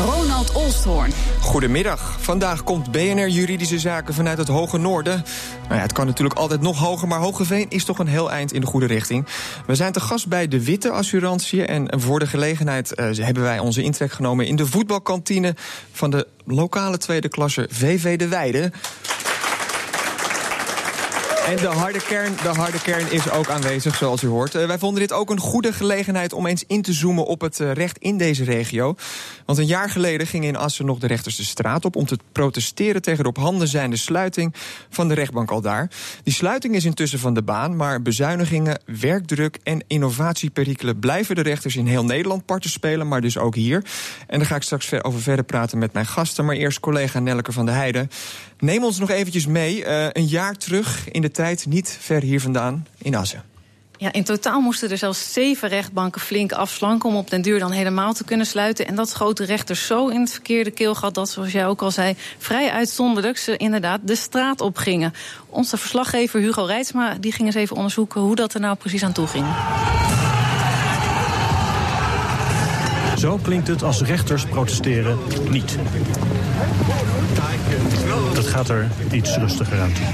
Ronald Olsthoorn. Goedemiddag. Vandaag komt BNR Juridische Zaken vanuit het Hoge Noorden. Nou ja, het kan natuurlijk altijd nog hoger, maar Hogeveen is toch een heel eind in de goede richting. We zijn te gast bij De Witte Assurantie. En voor de gelegenheid uh, hebben wij onze intrek genomen in de voetbalkantine van de lokale tweede klasse VV De Weide. En de harde, kern, de harde kern is ook aanwezig, zoals u hoort. Uh, wij vonden dit ook een goede gelegenheid om eens in te zoomen op het uh, recht in deze regio. Want een jaar geleden gingen in Assen nog de rechters de straat op om te protesteren tegen de op handen zijnde sluiting van de rechtbank al daar. Die sluiting is intussen van de baan, maar bezuinigingen, werkdruk en innovatieperikelen blijven de rechters in heel Nederland parten spelen, maar dus ook hier. En daar ga ik straks over verder praten met mijn gasten. Maar eerst collega Nelke van der Heijden. Neem ons nog eventjes mee, uh, een jaar terug in de tijd, niet ver hier vandaan, in Assen. Ja, in totaal moesten er zelfs zeven rechtbanken flink afslanken om op den duur dan helemaal te kunnen sluiten. En dat schoot de rechters zo in het verkeerde keelgat dat, zoals jij ook al zei, vrij uitzonderlijk ze inderdaad de straat op gingen. Onze verslaggever Hugo Reitsma die ging eens even onderzoeken hoe dat er nou precies aan toe ging. Zo klinkt het als rechters protesteren niet. Dat gaat er iets rustiger aan toe.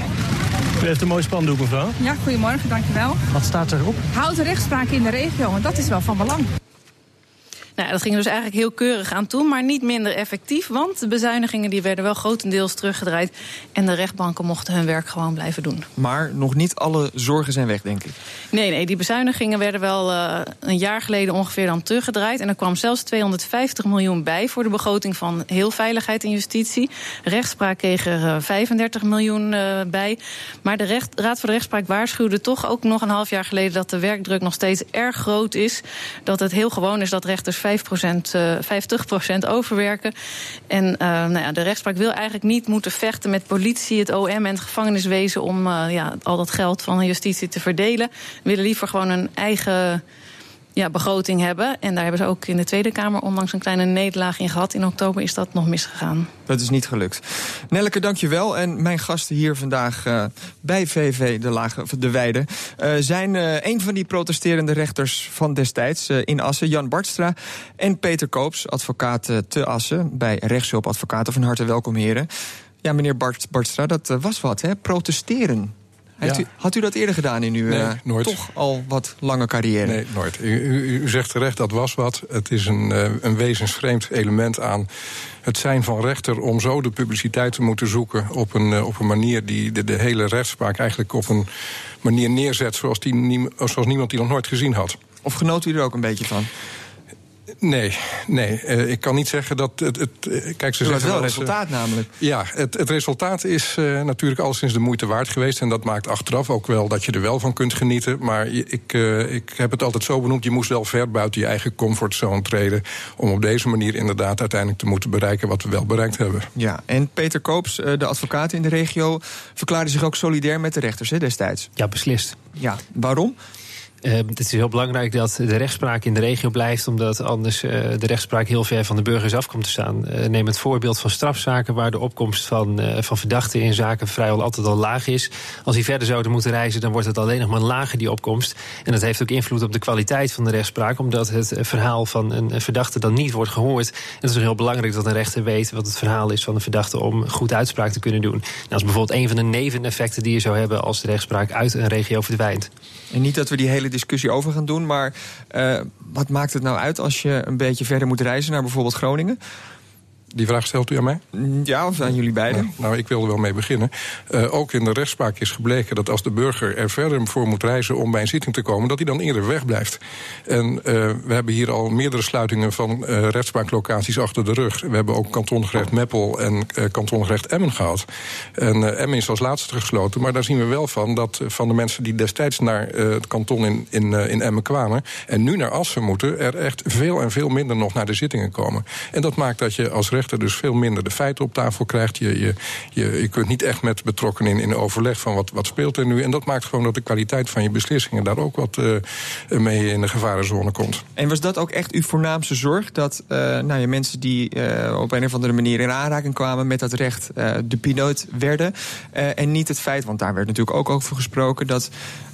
U heeft een mooi spandoek, mevrouw. Ja, goedemorgen, dankjewel. Wat staat erop? Houd de rechtspraak in de regio, en dat is wel van belang. Nou, dat ging dus eigenlijk heel keurig aan toe, maar niet minder effectief. Want de bezuinigingen die werden wel grotendeels teruggedraaid. En de rechtbanken mochten hun werk gewoon blijven doen. Maar nog niet alle zorgen zijn weg, denk ik. Nee, nee die bezuinigingen werden wel uh, een jaar geleden ongeveer dan teruggedraaid. En er kwam zelfs 250 miljoen bij voor de begroting van heel veiligheid en justitie. Rechtspraak kreeg er uh, 35 miljoen uh, bij. Maar de recht, Raad voor de Rechtspraak waarschuwde toch ook nog een half jaar geleden dat de werkdruk nog steeds erg groot is. Dat het heel gewoon is dat rechters 50% overwerken. En uh, nou ja, de rechtspraak wil eigenlijk niet moeten vechten met politie, het OM en het gevangeniswezen om uh, ja, al dat geld van de justitie te verdelen. We willen liever gewoon een eigen ja, begroting hebben. En daar hebben ze ook in de Tweede Kamer onlangs een kleine nederlaag in gehad. In oktober is dat nog misgegaan. Dat is niet gelukt. Nelleke, dankjewel. En mijn gasten hier vandaag uh, bij VV De, Lage, de Weide... Uh, zijn uh, een van die protesterende rechters van destijds in Assen... Jan Bartstra en Peter Koops, advocaat te Assen... bij Rechtshulpadvocaten. Van harte welkom, heren. Ja, meneer Bart, Bartstra, dat was wat, hè? Protesteren. Ja. U, had u dat eerder gedaan in uw nee, uh, nooit. toch al wat lange carrière? Nee, nooit. U, u, u zegt terecht, dat was wat. Het is een, uh, een wezensvreemd element aan het zijn van rechter... om zo de publiciteit te moeten zoeken op een, uh, op een manier... die de, de hele rechtspraak eigenlijk op een manier neerzet... zoals, die, zoals niemand die nog nooit gezien had. Of genoot u er ook een beetje van? Nee, nee. Uh, ik kan niet zeggen dat het. het kijk, ze dat zeggen wel een resultaat uh, namelijk. Ja, het, het resultaat is uh, natuurlijk alleszins de moeite waard geweest. En dat maakt achteraf ook wel dat je er wel van kunt genieten. Maar ik, ik heb het altijd zo benoemd: je moest wel ver buiten je eigen comfortzone treden. om op deze manier inderdaad uiteindelijk te moeten bereiken wat we wel bereikt hebben. Ja, en Peter Koops, de advocaat in de regio, verklaarde zich ook solidair met de rechters hè, destijds. Ja, beslist. Ja, waarom? Uh, het is heel belangrijk dat de rechtspraak in de regio blijft, omdat anders uh, de rechtspraak heel ver van de burgers af komt te staan. Uh, neem het voorbeeld van strafzaken, waar de opkomst van, van verdachten in zaken vrijwel altijd al laag is. Als die verder zouden moeten reizen, dan wordt het alleen nog maar lager, die opkomst. En dat heeft ook invloed op de kwaliteit van de rechtspraak, omdat het verhaal van een verdachte dan niet wordt gehoord. En het is heel belangrijk dat een rechter weet wat het verhaal is van de verdachte om goed uitspraak te kunnen doen. Nou, dat is bijvoorbeeld een van de neveneffecten die je zou hebben als de rechtspraak uit een regio verdwijnt. En niet dat we die hele discussie over gaan doen. Maar uh, wat maakt het nou uit als je een beetje verder moet reizen naar bijvoorbeeld Groningen? Die vraag stelt u aan mij? Ja, of aan jullie beiden? Nou, nou ik wil er wel mee beginnen. Uh, ook in de rechtspraak is gebleken dat als de burger er verder voor moet reizen om bij een zitting te komen, dat hij dan eerder wegblijft. En uh, we hebben hier al meerdere sluitingen van uh, rechtspraaklocaties achter de rug. We hebben ook kantongerecht Meppel en kantongerecht Emmen gehad. En Emmen is als laatste gesloten, maar daar zien we wel van dat van de mensen die destijds naar het kanton in, in, in Emmen kwamen en nu naar Assen moeten, er echt veel en veel minder nog naar de zittingen komen. En dat maakt dat je als rechter rechter dus veel minder de feiten op tafel krijgt. Je, je, je, je kunt niet echt met betrokkenen in, in overleg van wat, wat speelt er nu. En dat maakt gewoon dat de kwaliteit van je beslissingen daar ook wat uh, mee in de gevarenzone komt. En was dat ook echt uw voornaamste zorg? Dat uh, nou ja, mensen die uh, op een of andere manier in aanraking kwamen met dat recht de piloot werden. en niet het feit, want daar werd natuurlijk ook over gesproken, dat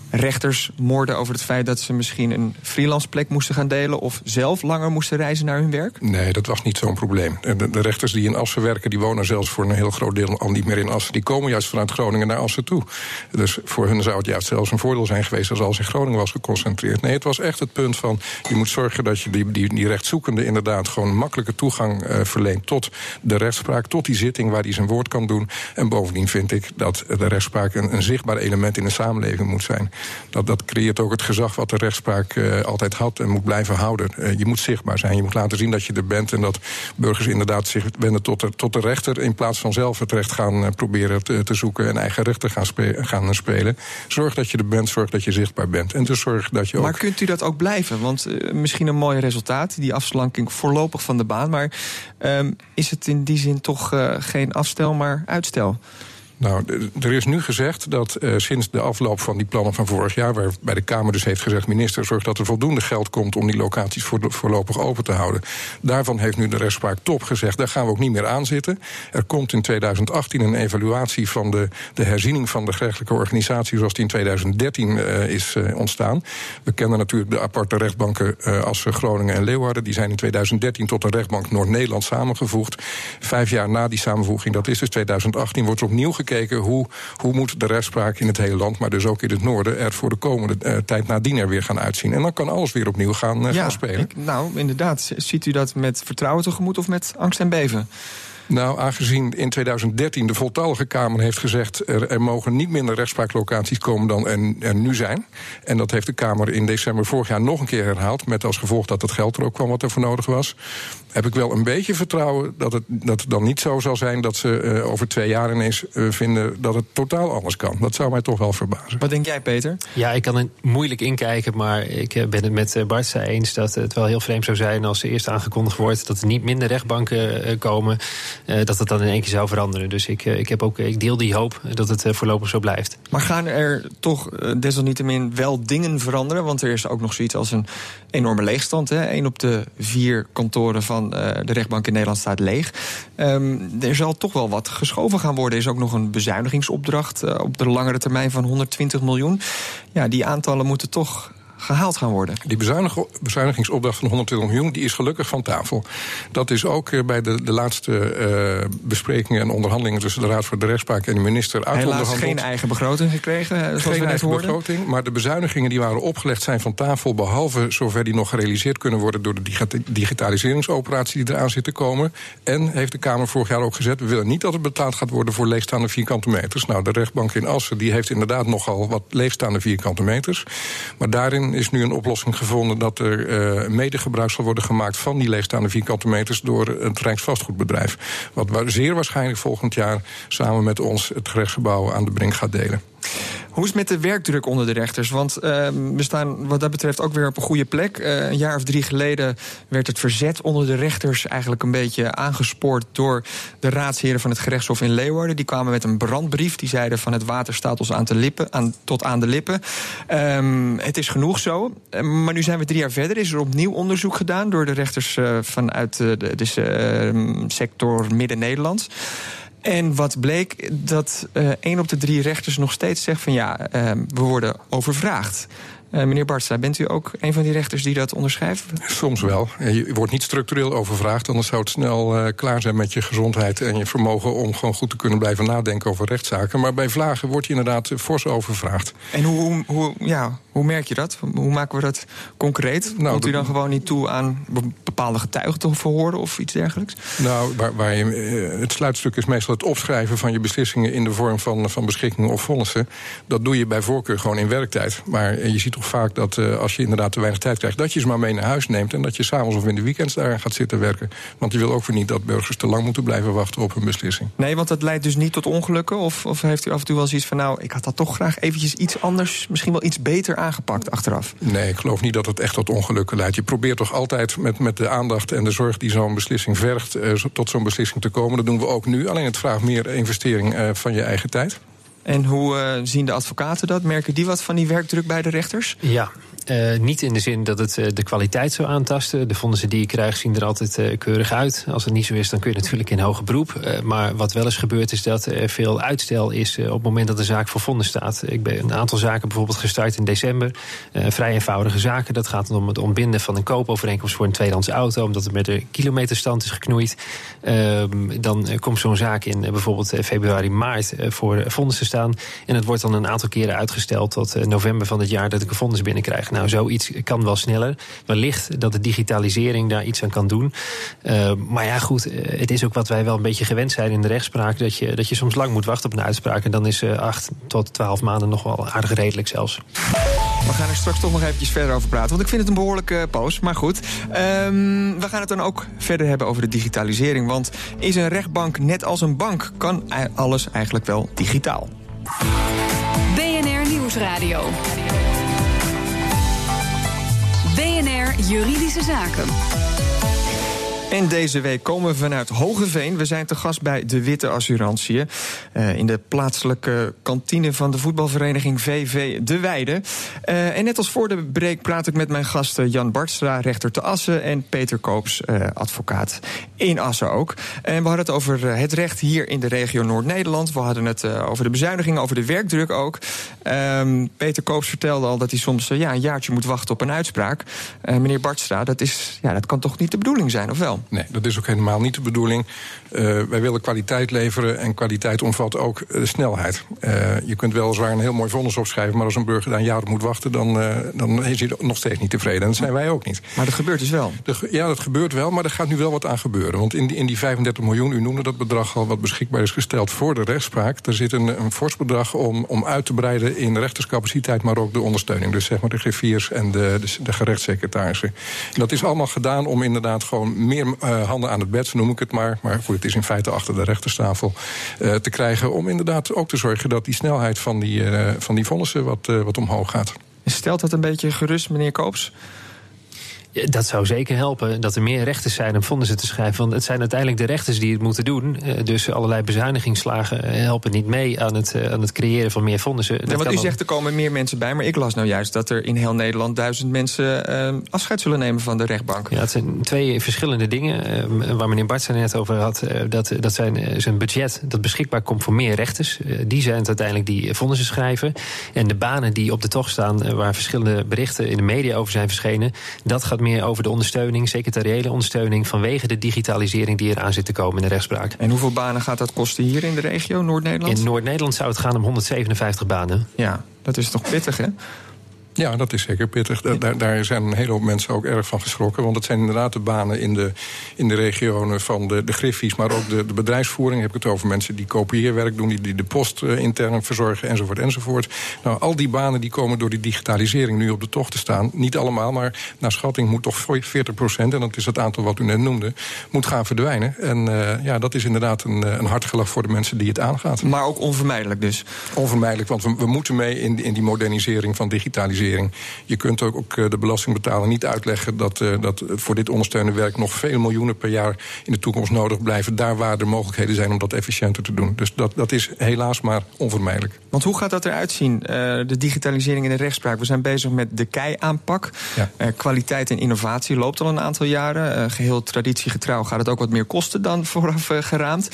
rechters moorden over het feit dat ze misschien een freelance plek moesten gaan delen of zelf langer moesten reizen naar hun werk? Nee, dat was niet zo'n probleem. De, rechters die in Assen werken, die wonen zelfs voor een heel groot deel al niet meer in Assen. Die komen juist vanuit Groningen naar Assen toe. Dus voor hun zou het juist zelfs een voordeel zijn geweest als alles in Groningen was geconcentreerd. Nee, het was echt het punt van je moet zorgen dat je die, die, inderdaad gewoon makkelijke toegang uh, verleent tot de rechtspraak, tot die zitting waar hij zijn woord kan doen. En bovendien vind ik dat de rechtspraak een, een zichtbaar element in de samenleving moet zijn. Dat, dat creëert ook het gezag wat de rechtspraak uh, altijd had en moet blijven houden. Uh, je moet zichtbaar zijn. Je moet laten zien dat je er bent. En dat burgers inderdaad zich wenden tot de, tot de rechter. In plaats van zelf het recht gaan uh, proberen te, te, zoeken en eigen rechten gaan, spe gaan spelen. Zorg dat je er bent, zorg dat je zichtbaar bent. En dus zorg dat je ook. Maar kunt u dat ook blijven? Want misschien een mooi resultaat, die afslanking voorlopig van de baan. Maar um, is het in die zin toch geen afstel, maar uitstel? Nou, er is nu gezegd dat uh, sinds de afloop van die plannen van vorig jaar, waarbij de Kamer dus heeft gezegd: minister, zorg dat er voldoende geld komt om die locaties voor, voorlopig open te houden. Daarvan heeft nu de rechtspraak top gezegd: daar gaan we ook niet meer aan zitten. Er komt in 2018 een evaluatie van de, de herziening van de gerechtelijke organisatie, zoals die in 2013 uh, is uh, ontstaan. We kennen natuurlijk de aparte rechtbanken als Groningen en Leeuwarden. Die zijn in 2013 tot de rechtbank Noord-Nederland samengevoegd. Vijf jaar na die samenvoeging, dat is dus 2018, wordt er opnieuw gekeken gekeken hoe, hoe moet de rechtspraak in het hele land, maar dus ook in het noorden, er voor de komende uh, tijd nadien er weer gaan uitzien. En dan kan alles weer opnieuw gaan, ja, gaan spelen. Ik, nou, inderdaad. Ziet u dat met vertrouwen tegemoet of met angst en beven? Nou, aangezien in 2013 de voltallige Kamer heeft gezegd... er, er mogen niet minder rechtspraaklocaties komen dan er, er, nu zijn. En dat heeft de Kamer in december vorig jaar nog een keer herhaald... met als gevolg dat het geld er ook kwam wat er voor nodig was... heb ik wel een beetje vertrouwen dat het, dat het dan niet zo zal zijn... dat ze uh, over twee jaar ineens uh, vinden dat het totaal anders kan. Dat zou mij toch wel verbazen. Wat denk jij, Peter? Ja, ik kan er moeilijk inkijken, maar ik ben het met Bart eens... dat het wel heel vreemd zou zijn als er eerst aangekondigd wordt... dat er niet minder rechtbanken komen... Uh, dat het dan in één keer zou veranderen. Dus ik, ik, heb ook, ik deel die hoop dat het voorlopig zo blijft. Maar gaan er toch desalniettemin wel dingen veranderen? Want er is ook nog zoiets als een enorme leegstand. Hè? Eén op de vier kantoren van de rechtbank in Nederland staat leeg. Um, er zal toch wel wat geschoven gaan worden. Er is ook nog een bezuinigingsopdracht uh, op de langere termijn van 120 miljoen. Ja, die aantallen moeten toch gehaald gaan worden. Die bezuinigingsopdracht van 120 miljoen die is gelukkig van tafel. Dat is ook eh, bij de, de laatste uh, besprekingen en onderhandelingen tussen de Raad voor de Rechtspraak en de minister uitonderhandeld. Helaas geen eigen begroting gekregen, zoals geen we net eigen hoorden. begroting, maar de bezuinigingen die waren opgelegd zijn van tafel, behalve zover die nog gerealiseerd kunnen worden door de digitaliseringsoperatie die eraan zit te komen. En heeft de Kamer vorig jaar ook gezet, we willen niet dat het betaald gaat worden voor leegstaande vierkante meters. Nou, de rechtbank in Assen die heeft inderdaad nogal wat leegstaande vierkante meters. Maar daarin is nu een oplossing gevonden dat er uh, mede gebruik zal worden gemaakt van die leegstaande vierkante meters door het Rijksvastgoedbedrijf. Wat zeer waarschijnlijk volgend jaar samen met ons het gerechtsgebouw aan de brink gaat delen. Hoe is het met de werkdruk onder de rechters? Want uh, we staan wat dat betreft ook weer op een goede plek. Uh, een jaar of drie geleden werd het verzet onder de rechters eigenlijk een beetje aangespoord door de raadsheren van het gerechtshof in Leeuwarden. Die kwamen met een brandbrief. Die zeiden van het water staat ons aan de lippen, aan, tot aan de lippen. Um, het is genoeg zo. Uh, maar nu zijn we drie jaar verder. Is er opnieuw onderzoek gedaan door de rechters vanuit de, de, de sector Midden-Nederland. En wat bleek, dat uh, één op de drie rechters nog steeds zegt van ja, uh, we worden overvraagd. Uh, meneer Bartsa, bent u ook een van die rechters die dat onderschrijft? Soms wel. Je wordt niet structureel overvraagd, anders zou het snel uh, klaar zijn met je gezondheid en je vermogen om gewoon goed te kunnen blijven nadenken over rechtszaken. Maar bij vlagen wordt je inderdaad fors overvraagd. En hoe, hoe, ja, hoe merk je dat? Hoe maken we dat concreet? Nou, Komt u dan gewoon niet toe aan bepaalde getuigen te verhoren of iets dergelijks? Nou, waar, waar je, het sluitstuk is meestal het opschrijven van je beslissingen in de vorm van, van beschikkingen of vonnissen. Dat doe je bij voorkeur gewoon in werktijd. Maar je ziet toch vaak dat uh, als je inderdaad te weinig tijd krijgt, dat je ze maar mee naar huis neemt. En dat je s'avonds of in de weekends daar gaat zitten werken. Want je wil ook weer niet dat burgers te lang moeten blijven wachten op een beslissing. Nee, want dat leidt dus niet tot ongelukken? Of, of heeft u af en toe wel zoiets van, nou, ik had dat toch graag eventjes iets anders, misschien wel iets beter aangepakt achteraf? Nee, ik geloof niet dat het echt tot ongelukken leidt. Je probeert toch altijd met, met de aandacht en de zorg die zo'n beslissing vergt, uh, tot zo'n beslissing te komen. Dat doen we ook nu. Alleen het vraagt meer investering uh, van je eigen tijd. En hoe uh, zien de advocaten dat? Merken die wat van die werkdruk bij de rechters? Ja, uh, niet in de zin dat het uh, de kwaliteit zou aantasten. De vonnissen die je krijgt zien er altijd uh, keurig uit. Als het niet zo is, dan kun je natuurlijk in hoger beroep. maar wat wel eens gebeurt, is dat er veel uitstel is op het moment dat de zaak voor vonnis staat. Ik ben een aantal zaken bijvoorbeeld gestart in december. vrij eenvoudige zaken. Dat gaat om het ontbinden van een koopovereenkomst voor een tweedehands auto, omdat het met de kilometerstand is geknoeid. Ehm, dan komt zo'n zaak in bijvoorbeeld februari, maart voor vonnis te staan. En het wordt dan een aantal keren uitgesteld tot november van het jaar dat ik een vonnis binnenkrijg. Nou, zoiets kan wel sneller. Wellicht dat de digitalisering daar iets aan kan doen. Uh, maar ja, goed, het is ook wat wij wel een beetje gewend zijn in de rechtspraak. Dat je, dat je soms lang moet wachten op een uitspraak. En dan is uh, acht tot twaalf maanden nog wel aardig redelijk zelfs. We gaan er straks toch nog eventjes verder over praten. Want ik vind het een behoorlijke poos. Maar goed, um, we gaan het dan ook verder hebben over de digitalisering. Want is een rechtbank net als een bank? Kan alles eigenlijk wel digitaal? BNR Nieuwsradio. Juridische Zaken. En deze week komen we vanuit Hogeveen. We zijn te gast bij De Witte Assurantiën. Uh, in de plaatselijke kantine van de voetbalvereniging VV De Weide. Uh, en net als voor de break praat ik met mijn gasten Jan Bartstra, rechter te Assen. En Peter Koops, uh, advocaat in Assen ook. En we hadden het over het recht hier in de regio Noord-Nederland. We hadden het over de bezuinigingen, over de werkdruk ook. Um, Peter Koops vertelde al dat hij soms ja, een jaartje moet wachten op een uitspraak. meneer Bartstra, dat, is, ja, dat kan toch niet de bedoeling zijn, of wel? Nee, dat is ook helemaal niet de bedoeling. Uh, wij willen kwaliteit leveren en kwaliteit omvat ook uh, snelheid. Uh, je kunt weliswaar een heel mooi vonnis opschrijven... maar als een burger daar op moet wachten... dan, dan is hij nog steeds niet tevreden. En dat zijn wij ook niet. Maar dat gebeurt dus wel? De, ja, dat gebeurt wel, maar er gaat nu wel wat aan gebeuren. Want in die, in die 35 miljoen, u noemde dat bedrag al... wat beschikbaar is gesteld voor de rechtspraak... er zit een, een fors bedrag om, om uit te breiden in rechterscapaciteit... maar ook de ondersteuning. Dus zeg maar de griffiers en de, de, de gerechtssecretarissen. En dat is allemaal gedaan om inderdaad gewoon meer uh, handen aan het bed, noem ik het maar. Maar goed, het is in feite achter de rechterstafel uh, te krijgen. Om inderdaad ook te zorgen dat die snelheid van die, uh, van die vonnissen wat, wat omhoog gaat. Stelt dat een beetje gerust, meneer Koops? Dat zou zeker helpen. Dat er meer rechters zijn om vonnissen te schrijven. Want het zijn uiteindelijk de rechters die het moeten doen. Dus allerlei bezuinigingsslagen helpen niet mee aan het, aan het creëren van meer vonnissen. Ja, want u zegt er komen meer mensen bij. Maar ik las nou juist dat er in heel Nederland duizend mensen uh, afscheid zullen nemen van de rechtbank. Ja, het zijn twee verschillende dingen. Uh, waar meneer Bart net over had. Uh, dat, dat zijn zijn budget dat beschikbaar komt voor meer rechters. die zijn het uiteindelijk die vonnissen schrijven. En de banen die op de tocht staan, waar verschillende berichten in de media over zijn verschenen. Dat gaat meer over de ondersteuning, secretariële ondersteuning, vanwege de digitalisering die eraan zit te komen in de rechtspraak. En hoeveel banen gaat dat kosten hier in de regio, Noord-Nederland? In Noord-Nederland zou het gaan om 157 banen. Ja, dat is toch pittig, hè? Ja, dat is zeker pittig. Daar, daar, zijn een hele hoop mensen ook erg van geschrokken. Want het zijn inderdaad de banen in de, in de regionen van de, de griffies... maar ook de, de bedrijfsvoering. Heb ik het over mensen die kopieerwerk doen... die, die de post uh, intern verzorgen, enzovoort, enzovoort. Nou, al die banen die komen door die digitalisering nu op de tocht te staan. Niet allemaal, maar naar schatting moet toch 40 procent... en dat is het aantal wat u net noemde, moet gaan verdwijnen. En uh, ja, dat is inderdaad een, een hard gelach voor de mensen die het aangaat. Maar ook onvermijdelijk dus? Onvermijdelijk, want we, we moeten mee in, in die modernisering van digitalisering. Je kunt ook, ook de belastingbetaler niet uitleggen dat, uh, dat voor dit ondersteunende werk nog veel miljoenen per jaar in de toekomst nodig blijven. Daar waar er mogelijkheden zijn om dat efficiënter te doen. Dus dat, dat is helaas maar onvermijdelijk. Want hoe gaat dat eruit zien, uh, de digitalisering in de rechtspraak? We zijn bezig met de kei-aanpak. Ja. Kwaliteit en innovatie loopt al een aantal jaren. geheel traditiegetrouw gaat het ook wat meer kosten dan vooraf geraamd.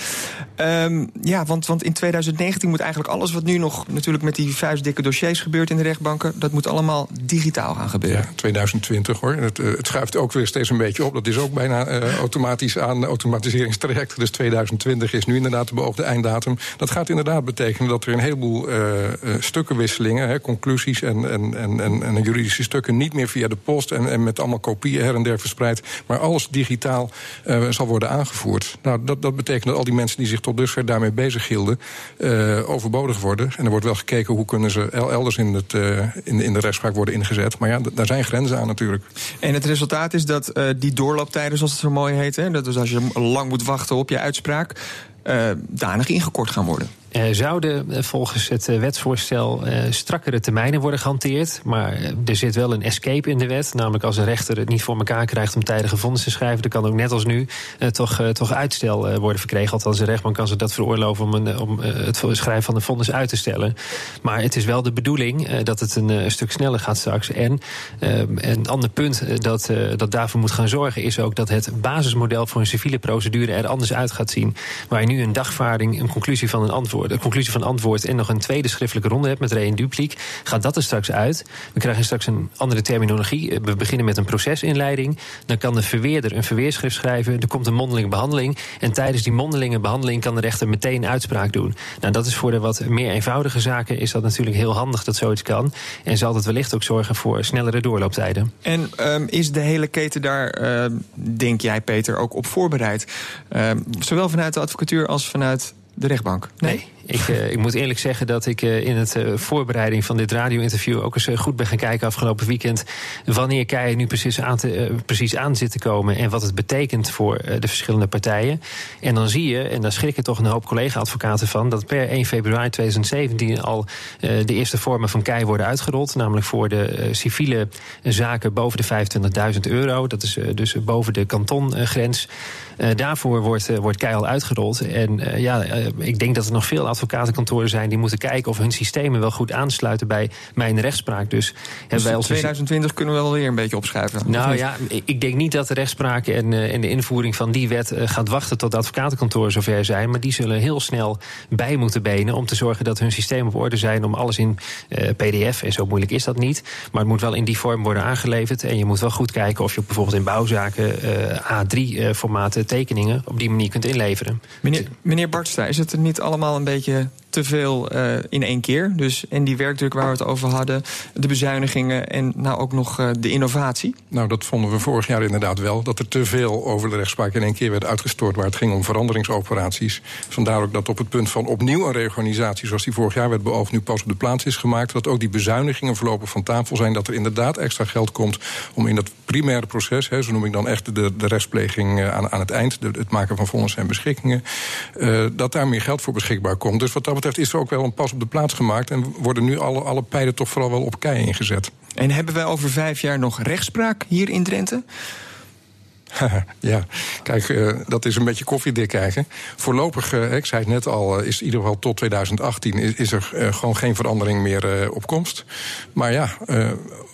Um, ja, want, want in 2019 moet eigenlijk alles wat nu nog natuurlijk met die vuistdikke dossiers gebeurt in de rechtbanken, dat moet allemaal digitaal gaan gebeuren. Ja, 2020 hoor. Het, uh, het schuift ook weer steeds een beetje op. Dat is ook bijna uh, automatisch aan automatiseringstraject. Dus 2020 is nu inderdaad de beoogde einddatum. Dat gaat inderdaad betekenen dat er een heleboel uh, stukkenwisselingen, hè, conclusies en, en, en, en, juridische stukken niet meer via de post en, en met allemaal kopieën her en der verspreid, maar alles digitaal zal worden aangevoerd. Nou, dat, dat betekent dat al die mensen die zich tot dusver daarmee bezig hielden, overbodig worden. En er wordt wel gekeken hoe kunnen ze elders in, het, in, in de rechtspraak worden ingezet. Maar ja, daar zijn grenzen aan natuurlijk. En het resultaat is dat uh, die doorlooptijden, zoals het zo mooi heet... Hè, dat dus als je lang moet wachten op je uitspraak... Uh, danig ingekort gaan worden. Er zouden eh, volgens het wetsvoorstel uh, strakkere termijnen worden gehanteerd. Maar er zit wel een escape in de wet. Namelijk als een rechter het niet voor elkaar krijgt om tijdige vonnis te schrijven. dan kan ook net als nu uh, toch, toch uitstel worden verkregen. Althans, de rechtbank kan ze dat veroorloven om, een, om het schrijven van de vonnis uit te stellen. Maar het is wel de bedoeling dat het een stuk sneller gaat straks. En een ander punt dat, dat daarvoor moet gaan zorgen is ook dat het basismodel voor een civiele procedure er anders uit gaat zien. Waar je nu een dagvaarding, een conclusie van een antwoord de conclusie van antwoord en nog een tweede schriftelijke ronde hebt met re-dupliek, gaat dat er straks uit. We krijgen straks een andere terminologie. We beginnen met een procesinleiding. Dan kan de verweerder een verweerschrift schrijven. Er komt een mondelinge behandeling. En tijdens die mondelinge behandeling kan de rechter meteen uitspraak doen. Nou, dat is voor de wat meer eenvoudige zaken is dat natuurlijk heel handig dat zoiets kan. En zal dat wellicht ook zorgen voor snellere doorlooptijden. En um, is de hele keten daar, uh, denk jij, Peter, ook op voorbereid? Uh, zowel vanuit de advocatuur als vanuit de rechtbank? Nee. Ik, uh, ik, moet eerlijk zeggen dat ik uh, in het uh, voorbereiding van dit radio-interview ook eens goed ben gaan kijken afgelopen weekend. Wanneer Kei nu precies aan, precies aan zit te komen en wat het betekent voor de verschillende partijen. En dan zie je, en daar schrikken toch een hoop collega-advocaten van, dat per 1 februari 2017 al de eerste vormen van Kei worden uitgerold. Namelijk voor de civiele zaken boven de 25.000 euro. Dat is dus boven de kantongrens. daarvoor wordt, wordt Kei al uitgerold. En ja, ik denk dat er nog veel advocatenkantoren zijn die moeten kijken of hun systemen wel goed aansluiten bij mijn rechtspraak. Dus, dus wij 2020 kunnen we wel weer een beetje opschuiven. Nou ja, ik denk niet dat de rechtspraak en, en de invoering van die wet gaat wachten tot de advocatenkantoren zover zijn. Maar die zullen heel snel bij moeten benen om te zorgen dat hun systemen op orde zijn om alles in uh, PDF. En zo moeilijk is dat niet. Maar het moet wel in die vorm worden aangeleverd. En je moet wel goed kijken of je bijvoorbeeld in bouwzaken uh, A3-formaten tekeningen op die manier kunt inleveren. Meneer, meneer Bartstra, is het niet allemaal een beetje beetje te veel uh, in één keer. Dus en die werkdruk waar we het over hadden, de bezuinigingen en nou ook nog uh, de innovatie. Nou, dat vonden we vorig jaar inderdaad wel. Dat er te veel over de rechtspraak in één keer werd uitgestort waar het ging om veranderingsoperaties. Vandaar ook dat op het punt van opnieuw een reorganisatie zoals die vorig jaar werd beoogd, nu pas op de plaats is gemaakt. Dat ook die bezuinigingen voorlopig van tafel zijn. Dat er inderdaad extra geld komt om in dat primaire proces, hè, zo noem ik dan echt de, de rechtspleging uh, aan, aan het eind, de, het maken van vonnissen en beschikkingen, dat daar meer geld voor beschikbaar komt. Dus wat dat betreft is er ook wel een pas op de plaats gemaakt. En worden nu alle, alle pijlen toch vooral wel op kei ingezet. En hebben wij over vijf jaar nog rechtspraak hier in Drenthe? ja, kijk, uh, dat is een beetje koffiedik krijgen. Voorlopig, uh, ik zei het net al, uh, is in ieder geval tot 2018 is, is er gewoon geen verandering meer op komst. Maar ja,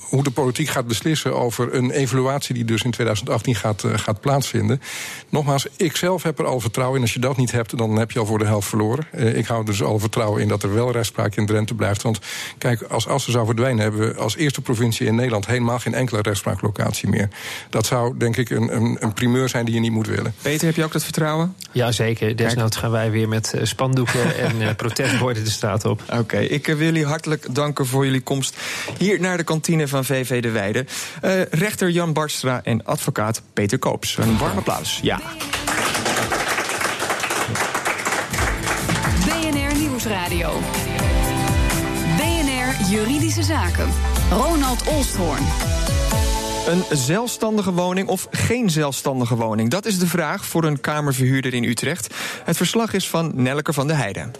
hoe de politiek gaat beslissen over een evaluatie die dus in 2018 gaat, uh, gaat plaatsvinden. Nogmaals, ik zelf heb er al vertrouwen in. Als je dat niet hebt, dan heb je al voor de helft verloren. Uh, ik hou dus al vertrouwen in dat er wel rechtspraak in Drenthe blijft. Want kijk, als Assen zou verdwijnen, hebben we als eerste provincie in Nederland helemaal geen enkele rechtspraaklocatie meer. Dat zou denk ik een, een, een primeur zijn die je niet moet willen. Peter, heb je ook dat vertrouwen? Ja, zeker. Desnoods gaan wij weer met uh, spandoeken en protestborden de straat op. Oké, okay, ik wil jullie hartelijk danken voor jullie komst hier naar de kantine van van VV De Weide. Uh, rechter Jan Barstra en advocaat Peter Koops. Een warm applaus. Ja. BNR Nieuwsradio. BNR Juridische Zaken. Ronald Olsthoorn. Een zelfstandige woning of geen zelfstandige woning? Dat is de vraag voor een kamerverhuurder in Utrecht. Het verslag is van Nelke van de Heijden.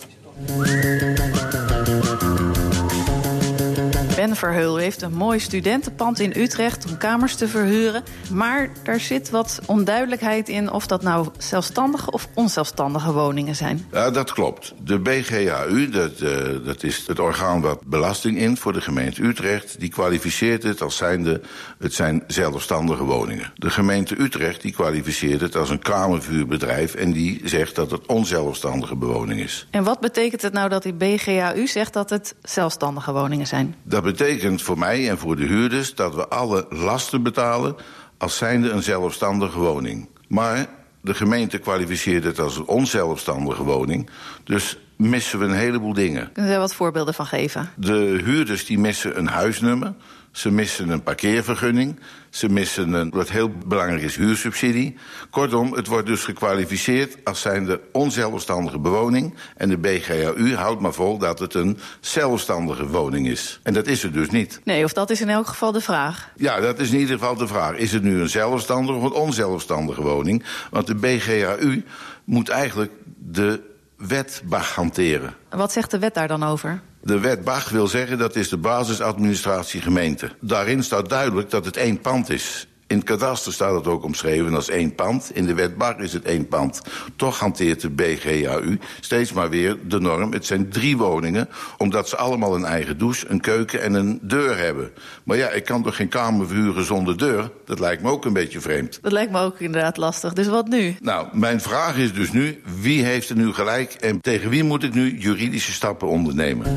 Ben Verheul heeft een mooi studentenpand in Utrecht om kamers te verhuren. Maar daar zit wat onduidelijkheid in of dat nou zelfstandige of onzelfstandige woningen zijn. Ja, dat klopt. De BGAU, dat, uh, dat is het orgaan wat belasting in voor de gemeente Utrecht, die kwalificeert het als zijnde het zijn zelfstandige woningen. De gemeente Utrecht die kwalificeert het als een kamervuurbedrijf en die zegt dat het onzelfstandige bewoning is. En wat betekent het nou dat die BGAU zegt dat het zelfstandige woningen zijn? Dat betekent voor mij en voor de huurders dat we alle lasten betalen als zijnde een zelfstandige woning. Maar de gemeente kwalificeert het als een onzelfstandige woning. Dus missen we een heleboel dingen. Kunnen we daar wat voorbeelden van geven? De huurders die missen een huisnummer. Ze missen een parkeervergunning. Ze missen een, wat heel belangrijk is, huursubsidie. Kortom, het wordt dus gekwalificeerd als zijnde onzelfstandige bewoning. En de BGAU houdt maar vol dat het een zelfstandige woning is. En dat is het dus niet. Nee, of dat is in elk geval de vraag. Ja, dat is in ieder geval de vraag. Is het nu een zelfstandige of een onzelfstandige woning? Want de BGAU moet eigenlijk de wet hanteren. Wat zegt de wet daar dan over? De wet BAG wil zeggen dat is de basisadministratie gemeente. Daarin staat duidelijk dat het één pand is. In het kadaster staat het ook omschreven als één pand. In de wet BAG is het één pand. Toch hanteert de BGAU steeds maar weer de norm. Het zijn drie woningen, omdat ze allemaal een eigen douche, een keuken en een deur hebben. Maar ja, ik kan toch geen kamer verhuren zonder deur? Dat lijkt me ook een beetje vreemd. Dat lijkt me ook inderdaad lastig. Dus wat nu? Nou, mijn vraag is dus nu, wie heeft er nu gelijk... en tegen wie moet ik nu juridische stappen ondernemen?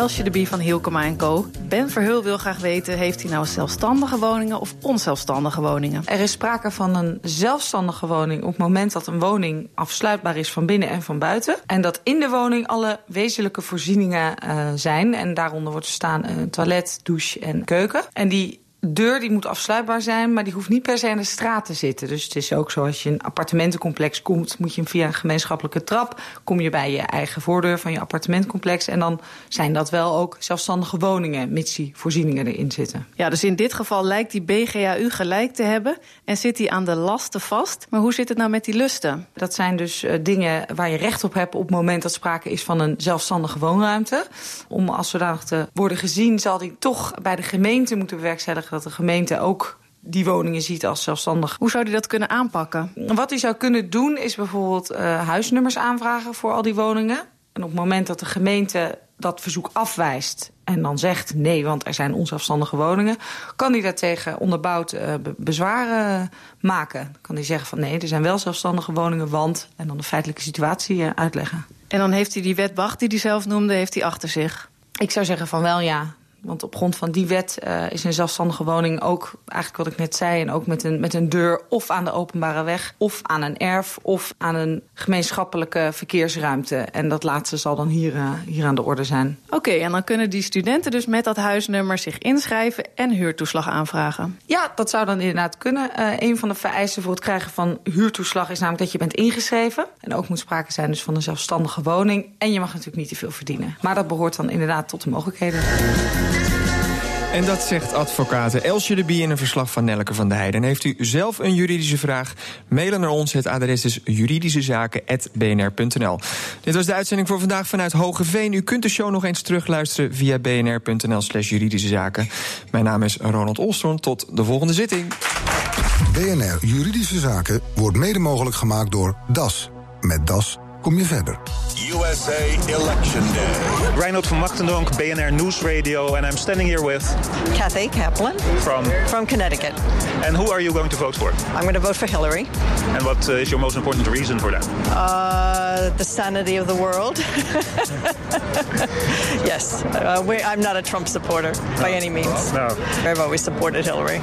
Elsje de Bie van Hielkema Co. Ben Verheul wil graag weten... heeft hij nou zelfstandige woningen of onzelfstandige woningen? Er is sprake van een zelfstandige woning... op het moment dat een woning afsluitbaar is van binnen en van buiten. En dat in de woning alle wezenlijke voorzieningen uh, zijn. En daaronder wordt staan een toilet, douche en keuken. En die deur die moet afsluitbaar zijn, maar die hoeft niet per se in de straat te zitten. Dus het is ook zo als je in een appartementencomplex komt, moet je via een gemeenschappelijke trap, kom je bij je eigen voordeur van je appartementcomplex. En dan zijn dat wel ook zelfstandige woningen, mits die voorzieningen erin zitten. Ja, dus in dit geval lijkt die BGAU gelijk te hebben en zit hij aan de lasten vast. Maar hoe zit het nou met die lusten? Dat zijn dus uh, dingen waar je recht op hebt op het moment dat sprake is van een zelfstandige woonruimte. Om als zodanig te worden gezien, zal die toch bij de gemeente moeten bewerkstelligen dat de gemeente ook die woningen ziet als zelfstandig. Hoe zou hij dat kunnen aanpakken? Wat hij zou kunnen doen is bijvoorbeeld uh, huisnummers aanvragen voor al die woningen. En op het moment dat de gemeente dat verzoek afwijst en dan zegt nee, want er zijn onzelfstandige woningen, kan hij daartegen onderbouwd uh, bezwaren maken. Kan hij zeggen van nee, er zijn wel zelfstandige woningen, want en dan de feitelijke situatie uh, uitleggen. En dan heeft hij die wet Bach die hij zelf noemde, heeft hij achter zich. Ik zou zeggen van wel ja. Want op grond van die wet uh, is een zelfstandige woning ook, eigenlijk wat ik net zei... en ook met een, met een deur of aan de openbare weg... of aan een erf of aan een gemeenschappelijke verkeersruimte. En dat laatste zal dan hier, uh, hier aan de orde zijn. Oké, okay, en dan kunnen die studenten dus met dat huisnummer zich inschrijven... en huurtoeslag aanvragen? Ja, dat zou dan inderdaad kunnen. Uh, een van de vereisten voor het krijgen van huurtoeslag... is namelijk dat je bent ingeschreven. En ook moet sprake zijn dus van een zelfstandige woning. En je mag natuurlijk niet te veel verdienen. Maar dat behoort dan inderdaad tot de mogelijkheden. En dat zegt advocaat Elsje de Bie in een verslag van Nelke van der Heijden. En heeft u zelf een juridische vraag? Mailen naar ons. Het adres is juridischezaken.bnr.nl. Dit was de uitzending voor vandaag vanuit Hogeveen. U kunt de show nog eens terugluisteren via bnr.nl slash juridische zaken. Mijn naam is Ronald Olstorn. Tot de volgende zitting. BNR Juridische Zaken wordt mede mogelijk gemaakt door DAS. Met DAS kom je verder. USA Election Day. Reinhold van Machtendonk, BNR News Radio, and I'm standing here with Kathy Kaplan from from Connecticut. And who are you going to vote for? I'm going to vote for Hillary. And what uh, is your most important reason for that? Uh, the sanity of the world. yes, uh, I'm not a Trump supporter by any means. No. I've always supported Hillary.